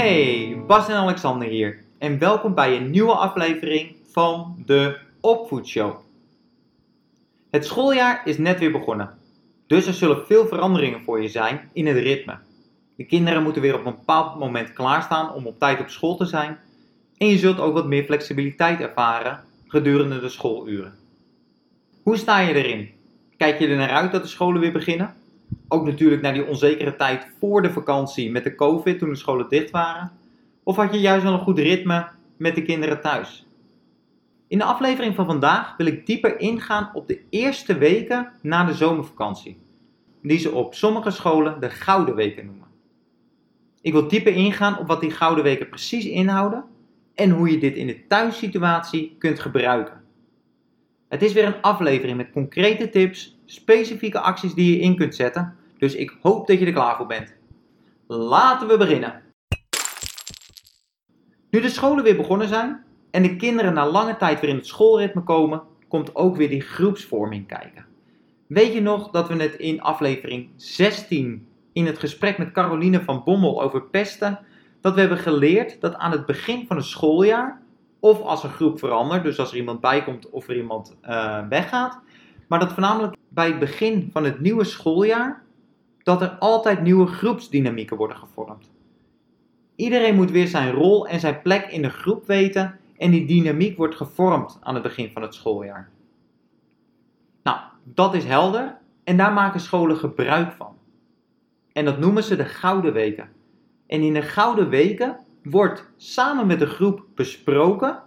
Hey, Bas en Alexander hier en welkom bij een nieuwe aflevering van de Opvoedshow. Het schooljaar is net weer begonnen, dus er zullen veel veranderingen voor je zijn in het ritme. De kinderen moeten weer op een bepaald moment klaarstaan om op tijd op school te zijn en je zult ook wat meer flexibiliteit ervaren gedurende de schooluren. Hoe sta je erin? Kijk je er naar uit dat de scholen weer beginnen? Ook natuurlijk naar die onzekere tijd voor de vakantie met de COVID toen de scholen dicht waren? Of had je juist wel een goed ritme met de kinderen thuis? In de aflevering van vandaag wil ik dieper ingaan op de eerste weken na de zomervakantie, die ze op sommige scholen de Gouden Weken noemen. Ik wil dieper ingaan op wat die Gouden Weken precies inhouden en hoe je dit in de thuissituatie kunt gebruiken. Het is weer een aflevering met concrete tips, specifieke acties die je in kunt zetten, dus ik hoop dat je er klaar voor bent. Laten we beginnen. Nu de scholen weer begonnen zijn en de kinderen na lange tijd weer in het schoolritme komen, komt ook weer die groepsvorming kijken. Weet je nog dat we het in aflevering 16 in het gesprek met Caroline van Bommel over pesten, dat we hebben geleerd dat aan het begin van het schooljaar, of als een groep verandert, dus als er iemand bijkomt of er iemand uh, weggaat, maar dat voornamelijk bij het begin van het nieuwe schooljaar, dat er altijd nieuwe groepsdynamieken worden gevormd. Iedereen moet weer zijn rol en zijn plek in de groep weten en die dynamiek wordt gevormd aan het begin van het schooljaar. Nou, dat is helder en daar maken scholen gebruik van. En dat noemen ze de Gouden Weken. En in de Gouden Weken wordt samen met de groep besproken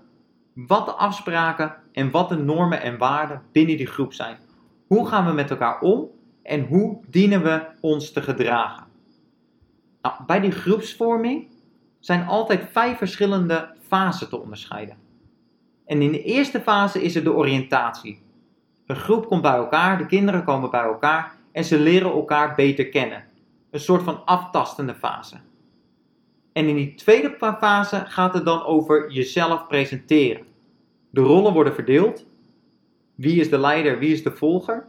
wat de afspraken en wat de normen en waarden binnen die groep zijn. Hoe gaan we met elkaar om en hoe dienen we ons te gedragen? Nou, bij die groepsvorming zijn altijd vijf verschillende fasen te onderscheiden. En in de eerste fase is er de oriëntatie. Een groep komt bij elkaar, de kinderen komen bij elkaar en ze leren elkaar beter kennen. Een soort van aftastende fase. En in die tweede fase gaat het dan over jezelf presenteren. De rollen worden verdeeld. Wie is de leider, wie is de volger?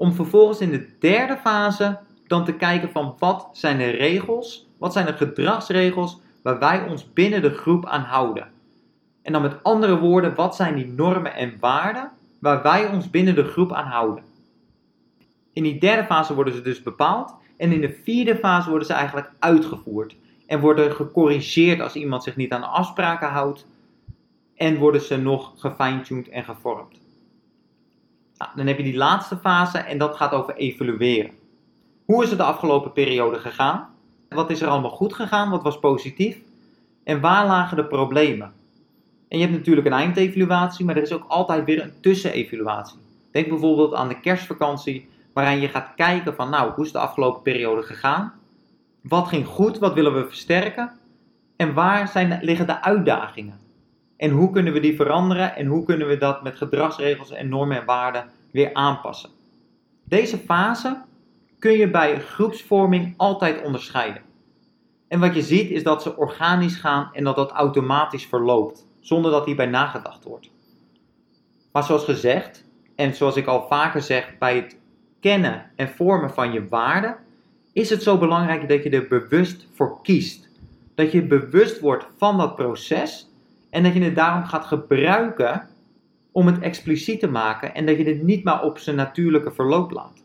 Om vervolgens in de derde fase dan te kijken van wat zijn de regels, wat zijn de gedragsregels waar wij ons binnen de groep aan houden. En dan met andere woorden, wat zijn die normen en waarden waar wij ons binnen de groep aan houden. In die derde fase worden ze dus bepaald en in de vierde fase worden ze eigenlijk uitgevoerd en worden gecorrigeerd als iemand zich niet aan de afspraken houdt en worden ze nog gefine-tuned en gevormd. Nou, dan heb je die laatste fase en dat gaat over evalueren. Hoe is het de afgelopen periode gegaan? Wat is er allemaal goed gegaan? Wat was positief? En waar lagen de problemen? En je hebt natuurlijk een eindevaluatie, maar er is ook altijd weer een tussenevaluatie. Denk bijvoorbeeld aan de kerstvakantie, waarin je gaat kijken van nou, hoe is de afgelopen periode gegaan? Wat ging goed? Wat willen we versterken? En waar zijn, liggen de uitdagingen? En hoe kunnen we die veranderen? En hoe kunnen we dat met gedragsregels en normen en waarden weer aanpassen? Deze fase kun je bij groepsvorming altijd onderscheiden. En wat je ziet is dat ze organisch gaan en dat dat automatisch verloopt, zonder dat hierbij nagedacht wordt. Maar zoals gezegd, en zoals ik al vaker zeg bij het kennen en vormen van je waarden, is het zo belangrijk dat je er bewust voor kiest. Dat je bewust wordt van dat proces en dat je het daarom gaat gebruiken om het expliciet te maken en dat je het niet maar op zijn natuurlijke verloop laat.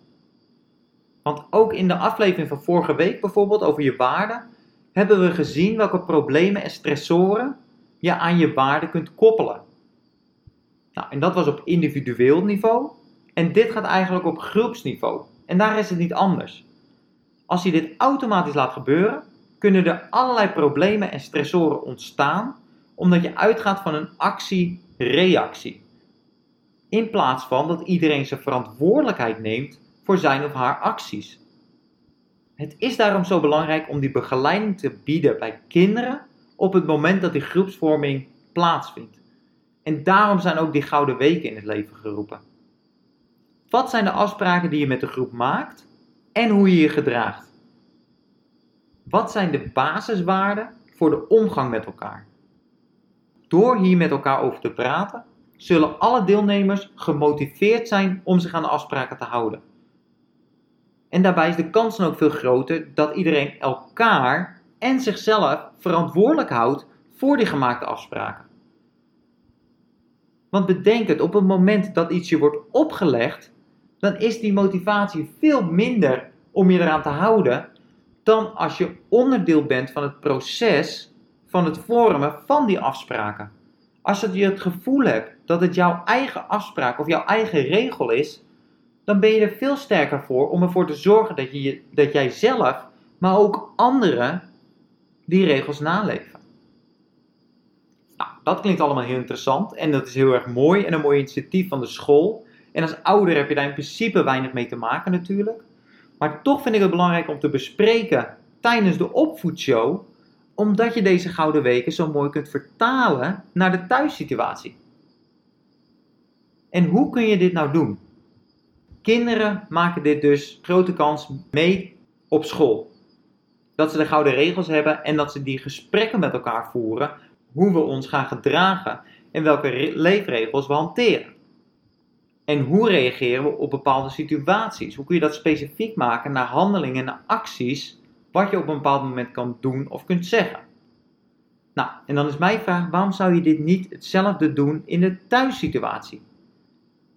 Want ook in de aflevering van vorige week bijvoorbeeld over je waarden hebben we gezien welke problemen en stressoren je aan je waarden kunt koppelen. Nou, en dat was op individueel niveau en dit gaat eigenlijk op groepsniveau. En daar is het niet anders. Als je dit automatisch laat gebeuren, kunnen er allerlei problemen en stressoren ontstaan omdat je uitgaat van een actie-reactie. In plaats van dat iedereen zijn verantwoordelijkheid neemt voor zijn of haar acties. Het is daarom zo belangrijk om die begeleiding te bieden bij kinderen op het moment dat die groepsvorming plaatsvindt. En daarom zijn ook die gouden weken in het leven geroepen. Wat zijn de afspraken die je met de groep maakt en hoe je je gedraagt? Wat zijn de basiswaarden voor de omgang met elkaar? Door hier met elkaar over te praten, zullen alle deelnemers gemotiveerd zijn om zich aan de afspraken te houden. En daarbij is de kans dan ook veel groter dat iedereen elkaar en zichzelf verantwoordelijk houdt voor die gemaakte afspraken. Want bedenk het, op het moment dat iets je wordt opgelegd, dan is die motivatie veel minder om je eraan te houden dan als je onderdeel bent van het proces van het vormen van die afspraken. Als je het gevoel hebt dat het jouw eigen afspraak of jouw eigen regel is, dan ben je er veel sterker voor om ervoor te zorgen dat, je, dat jij zelf, maar ook anderen, die regels naleven. Nou, dat klinkt allemaal heel interessant en dat is heel erg mooi en een mooi initiatief van de school. En als ouder heb je daar in principe weinig mee te maken natuurlijk. Maar toch vind ik het belangrijk om te bespreken tijdens de opvoedshow, omdat je deze gouden weken zo mooi kunt vertalen naar de thuissituatie. En hoe kun je dit nou doen? Kinderen maken dit dus grote kans mee op school. Dat ze de gouden regels hebben en dat ze die gesprekken met elkaar voeren, hoe we ons gaan gedragen en welke leefregels we hanteren. En hoe reageren we op bepaalde situaties? Hoe kun je dat specifiek maken naar handelingen en acties, wat je op een bepaald moment kan doen of kunt zeggen? Nou, en dan is mijn vraag: waarom zou je dit niet hetzelfde doen in de thuissituatie?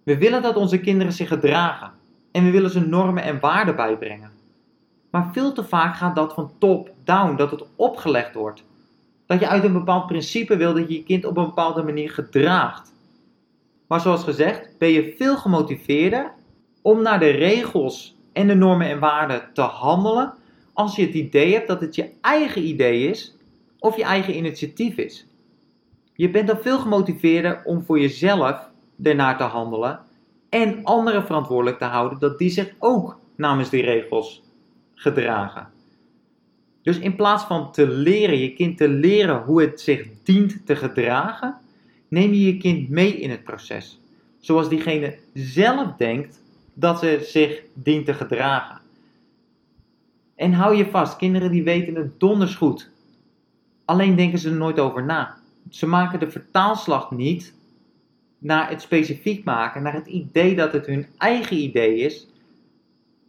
We willen dat onze kinderen zich gedragen en we willen ze normen en waarden bijbrengen. Maar veel te vaak gaat dat van top down, dat het opgelegd wordt. Dat je uit een bepaald principe wil dat je je kind op een bepaalde manier gedraagt. Maar zoals gezegd, ben je veel gemotiveerder om naar de regels en de normen en waarden te handelen als je het idee hebt dat het je eigen idee is of je eigen initiatief is. Je bent dan veel gemotiveerder om voor jezelf ernaar te handelen en anderen verantwoordelijk te houden dat die zich ook namens die regels gedragen. Dus in plaats van te leren, je kind te leren hoe het zich dient te gedragen, neem je je kind mee in het proces. Zoals diegene zelf denkt dat ze zich dient te gedragen. En hou je vast, kinderen die weten het donders goed. Alleen denken ze er nooit over na. Ze maken de vertaalslag niet naar het specifiek maken, naar het idee dat het hun eigen idee is,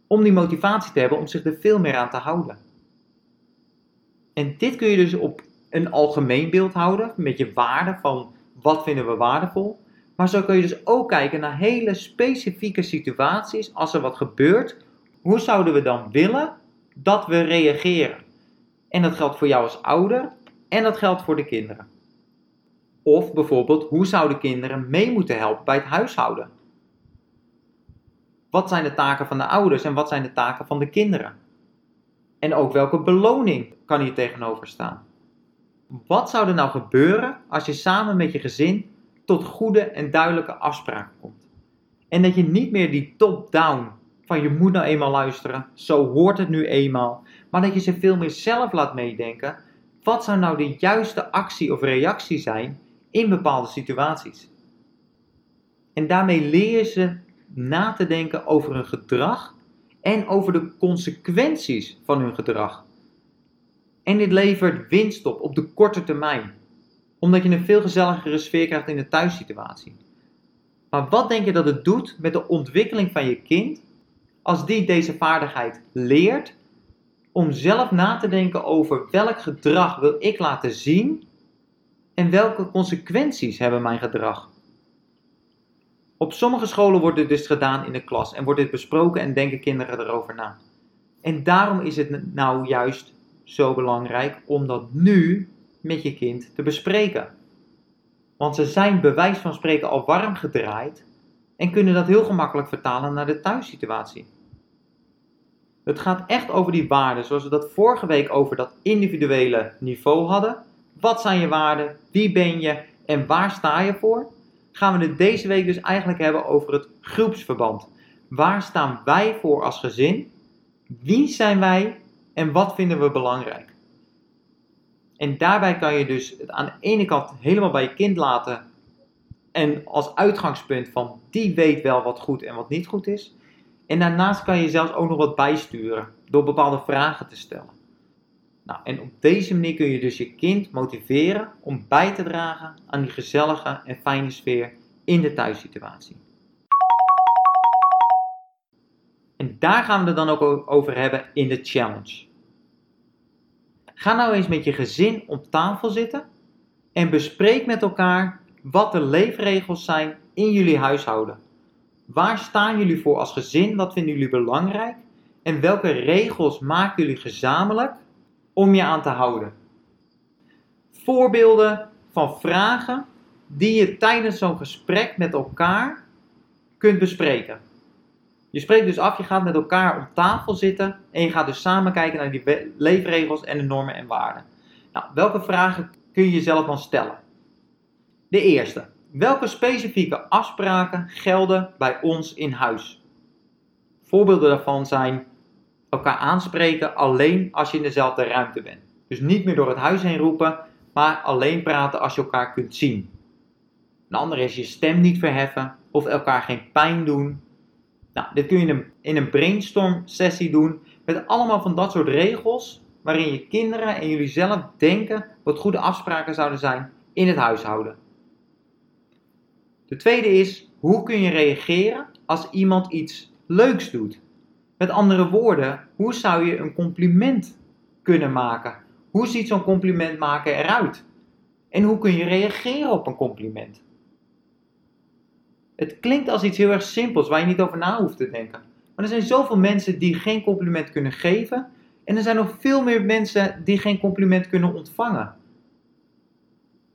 om die motivatie te hebben om zich er veel meer aan te houden. En dit kun je dus op een algemeen beeld houden, met je waarde van wat vinden we waardevol. Maar zo kun je dus ook kijken naar hele specifieke situaties. Als er wat gebeurt, hoe zouden we dan willen dat we reageren? En dat geldt voor jou als ouder en dat geldt voor de kinderen. Of bijvoorbeeld, hoe zouden kinderen mee moeten helpen bij het huishouden? Wat zijn de taken van de ouders en wat zijn de taken van de kinderen? En ook welke beloning kan hier tegenover staan? Wat zou er nou gebeuren als je samen met je gezin tot goede en duidelijke afspraken komt? En dat je niet meer die top-down van je moet nou eenmaal luisteren, zo hoort het nu eenmaal, maar dat je ze veel meer zelf laat meedenken. Wat zou nou de juiste actie of reactie zijn in bepaalde situaties. En daarmee leer je ze na te denken over hun gedrag en over de consequenties van hun gedrag. En dit levert winst op op de korte termijn, omdat je een veel gezelligere sfeer krijgt in de thuissituatie. Maar wat denk je dat het doet met de ontwikkeling van je kind als die deze vaardigheid leert om zelf na te denken over welk gedrag wil ik laten zien en welke consequenties hebben mijn gedrag? Op sommige scholen wordt dit dus gedaan in de klas en wordt dit besproken en denken kinderen erover na. En daarom is het nou juist zo belangrijk om dat nu met je kind te bespreken. Want ze zijn bewijs van spreken al warm gedraaid en kunnen dat heel gemakkelijk vertalen naar de thuissituatie. Het gaat echt over die waarden, zoals we dat vorige week over dat individuele niveau hadden. Wat zijn je waarden? Wie ben je? En waar sta je voor? Gaan we het deze week dus eigenlijk hebben over het groepsverband. Waar staan wij voor als gezin? Wie zijn wij? En wat vinden we belangrijk? En daarbij kan je dus het aan de ene kant helemaal bij je kind laten. En als uitgangspunt van die weet wel wat goed en wat niet goed is. En daarnaast kan je zelfs ook nog wat bijsturen door bepaalde vragen te stellen. Nou, en op deze manier kun je dus je kind motiveren om bij te dragen aan die gezellige en fijne sfeer in de thuissituatie. En daar gaan we het dan ook over hebben in de challenge. Ga nou eens met je gezin op tafel zitten en bespreek met elkaar wat de leefregels zijn in jullie huishouden. Waar staan jullie voor als gezin? Wat vinden jullie belangrijk? En welke regels maken jullie gezamenlijk om je aan te houden? Voorbeelden van vragen die je tijdens zo'n gesprek met elkaar kunt bespreken. Je spreekt dus af, je gaat met elkaar om tafel zitten en je gaat dus samen kijken naar die leefregels en de normen en waarden. Nou, welke vragen kun je jezelf dan stellen? De eerste. Welke specifieke afspraken gelden bij ons in huis? Voorbeelden daarvan zijn elkaar aanspreken alleen als je in dezelfde ruimte bent. Dus niet meer door het huis heen roepen, maar alleen praten als je elkaar kunt zien. Een andere is je stem niet verheffen of elkaar geen pijn doen. Nou, dit kun je in een, in een brainstorm sessie doen met allemaal van dat soort regels waarin je kinderen en jullie zelf denken wat goede afspraken zouden zijn in het huishouden. De tweede is, hoe kun je reageren als iemand iets leuks doet? Met andere woorden, hoe zou je een compliment kunnen maken? Hoe ziet zo'n compliment maken eruit? En hoe kun je reageren op een compliment? Het klinkt als iets heel erg simpels waar je niet over na hoeft te denken. Maar er zijn zoveel mensen die geen compliment kunnen geven. En er zijn nog veel meer mensen die geen compliment kunnen ontvangen.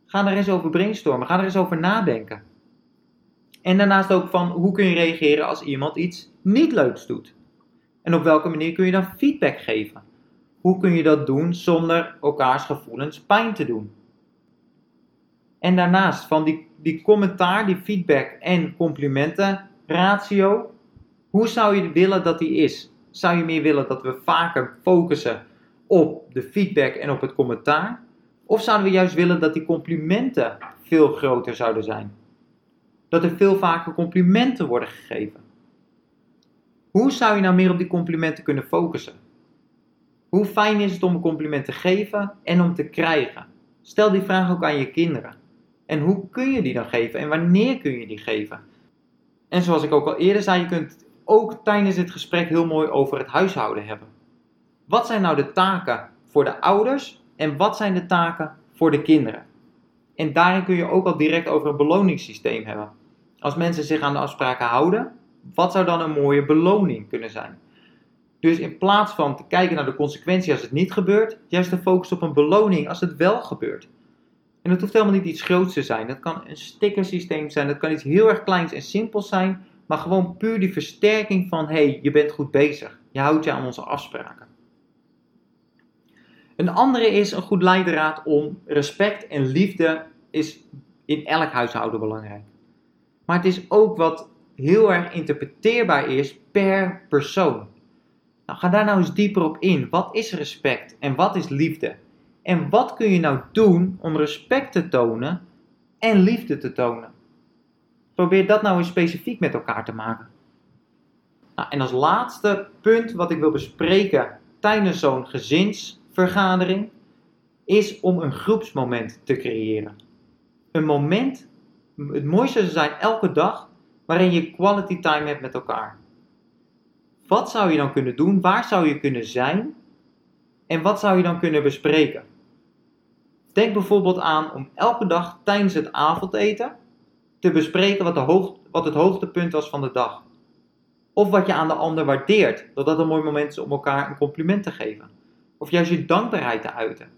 Ga er eens over brainstormen. Ga er eens over nadenken. En daarnaast ook van hoe kun je reageren als iemand iets niet leuks doet. En op welke manier kun je dan feedback geven? Hoe kun je dat doen zonder elkaars gevoelens pijn te doen? En daarnaast van die, die commentaar, die feedback en complimenten ratio, hoe zou je willen dat die is? Zou je meer willen dat we vaker focussen op de feedback en op het commentaar? Of zouden we juist willen dat die complimenten veel groter zouden zijn? Dat er veel vaker complimenten worden gegeven? Hoe zou je nou meer op die complimenten kunnen focussen? Hoe fijn is het om een compliment te geven en om te krijgen? Stel die vraag ook aan je kinderen. En hoe kun je die dan geven en wanneer kun je die geven? En zoals ik ook al eerder zei, je kunt ook tijdens het gesprek heel mooi over het huishouden hebben. Wat zijn nou de taken voor de ouders en wat zijn de taken voor de kinderen? En daarin kun je ook al direct over een beloningssysteem hebben. Als mensen zich aan de afspraken houden, wat zou dan een mooie beloning kunnen zijn? Dus in plaats van te kijken naar de consequentie als het niet gebeurt, juist te focussen op een beloning als het wel gebeurt. En dat hoeft helemaal niet iets groots te zijn. Dat kan een stickersysteem zijn, dat kan iets heel erg kleins en simpels zijn, maar gewoon puur die versterking van hé, hey, je bent goed bezig. Je houdt je aan onze afspraken. Een andere is een goed leidraad om respect en liefde is in elk huishouden belangrijk. Maar het is ook wat heel erg interpreteerbaar is per persoon. Nou, ga daar nou eens dieper op in. Wat is respect en wat is liefde? En wat kun je nou doen om respect te tonen en liefde te tonen? Probeer dat nou eens specifiek met elkaar te maken. Nou, en als laatste punt wat ik wil bespreken tijdens zo'n gezinsvergadering is om een groepsmoment te creëren. Een moment, het mooiste zou zijn elke dag, waarin je quality time hebt met elkaar. Wat zou je dan kunnen doen? Waar zou je kunnen zijn? En wat zou je dan kunnen bespreken? Denk bijvoorbeeld aan om elke dag tijdens het avondeten te bespreken wat, de hoog, wat het hoogtepunt was van de dag. Of wat je aan de ander waardeert, dat dat een mooi moment is om elkaar een compliment te geven. Of juist je dankbaarheid te uiten.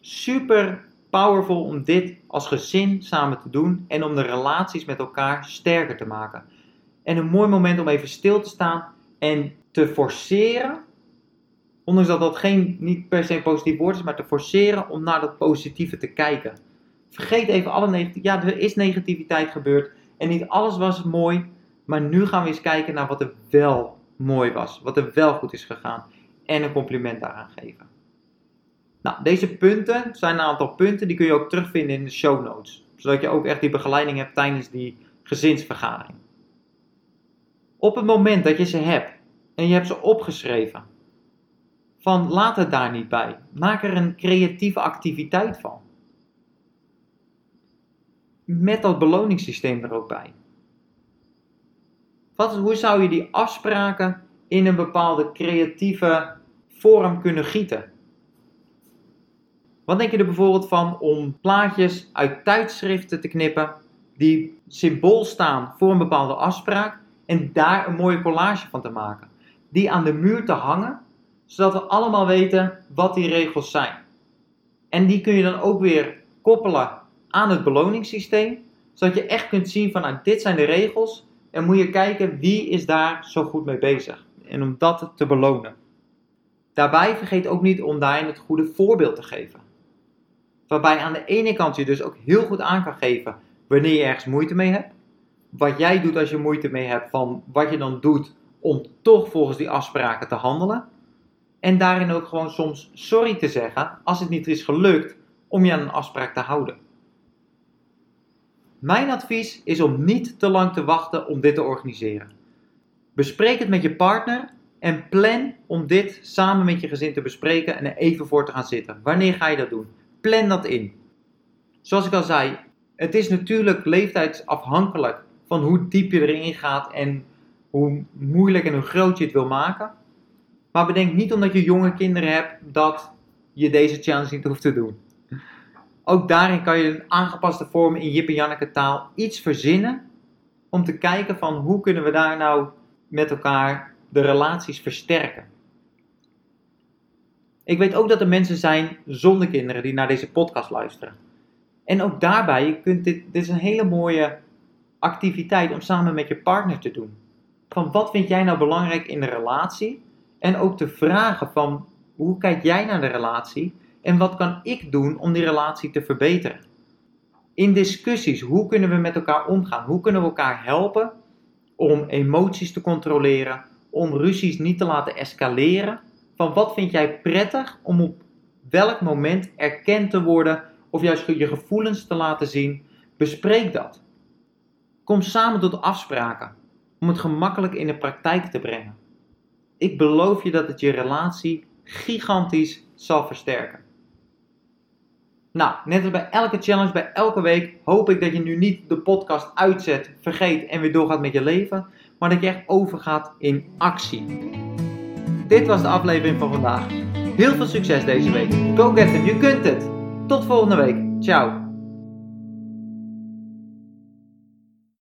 Super powerful om dit als gezin samen te doen en om de relaties met elkaar sterker te maken. En een mooi moment om even stil te staan en te forceren, ondanks dat dat geen, niet per se een positief woord is, maar te forceren om naar dat positieve te kijken. Vergeet even alle negativiteit. Ja, er is negativiteit gebeurd en niet alles was mooi, maar nu gaan we eens kijken naar wat er wel mooi was, wat er wel goed is gegaan en een compliment daaraan geven. Nou, deze punten zijn een aantal punten die kun je ook terugvinden in de show notes. Zodat je ook echt die begeleiding hebt tijdens die gezinsvergadering. Op het moment dat je ze hebt en je hebt ze opgeschreven, van laat het daar niet bij. Maak er een creatieve activiteit van. Met dat beloningssysteem er ook bij. Wat, hoe zou je die afspraken in een bepaalde creatieve vorm kunnen gieten? Wat denk je er bijvoorbeeld van om plaatjes uit tijdschriften te knippen die symbool staan voor een bepaalde afspraak en daar een mooie collage van te maken? Die aan de muur te hangen, zodat we allemaal weten wat die regels zijn. En die kun je dan ook weer koppelen aan het beloningssysteem, zodat je echt kunt zien van nou, dit zijn de regels en moet je kijken wie is daar zo goed mee bezig en om dat te belonen. Daarbij vergeet ook niet om daarin het goede voorbeeld te geven. Waarbij aan de ene kant je dus ook heel goed aan kan geven wanneer je ergens moeite mee hebt. Wat jij doet als je moeite mee hebt van wat je dan doet om toch volgens die afspraken te handelen. En daarin ook gewoon soms sorry te zeggen als het niet is gelukt om je aan een afspraak te houden. Mijn advies is om niet te lang te wachten om dit te organiseren. Bespreek het met je partner en plan om dit samen met je gezin te bespreken en er even voor te gaan zitten. Wanneer ga je dat doen? Plan dat in. Zoals ik al zei, het is natuurlijk leeftijdsafhankelijk van hoe diep je erin gaat en hoe moeilijk en hoe groot je het wil maken. Maar bedenk niet omdat je jonge kinderen hebt dat je deze challenge niet hoeft te doen. Ook daarin kan je een aangepaste vorm in Jip en Janneke taal iets verzinnen om te kijken van hoe kunnen we daar nou met elkaar de relaties versterken. Ik weet ook dat er mensen zijn zonder kinderen die naar deze podcast luisteren. En ook daarbij, je kunt dit, dit is een hele mooie activiteit om samen met je partner te doen. Van wat vind jij nou belangrijk in de relatie? En ook te vragen van hoe kijk jij naar de relatie? En wat kan ik doen om die relatie te verbeteren? In discussies, hoe kunnen we met elkaar omgaan? Hoe kunnen we elkaar helpen om emoties te controleren, om ruzies niet te laten escaleren? Van wat vind jij prettig om op welk moment erkend te worden of juist je gevoelens te laten zien? Bespreek dat. Kom samen tot afspraken om het gemakkelijk in de praktijk te brengen. Ik beloof je dat het je relatie gigantisch zal versterken. Nou, net als bij elke challenge, bij elke week, hoop ik dat je nu niet de podcast uitzet, vergeet en weer doorgaat met je leven, maar dat je echt overgaat in actie. Dit was de aflevering van vandaag. Heel veel succes deze week. Go get them, je kunt het. Tot volgende week. Ciao.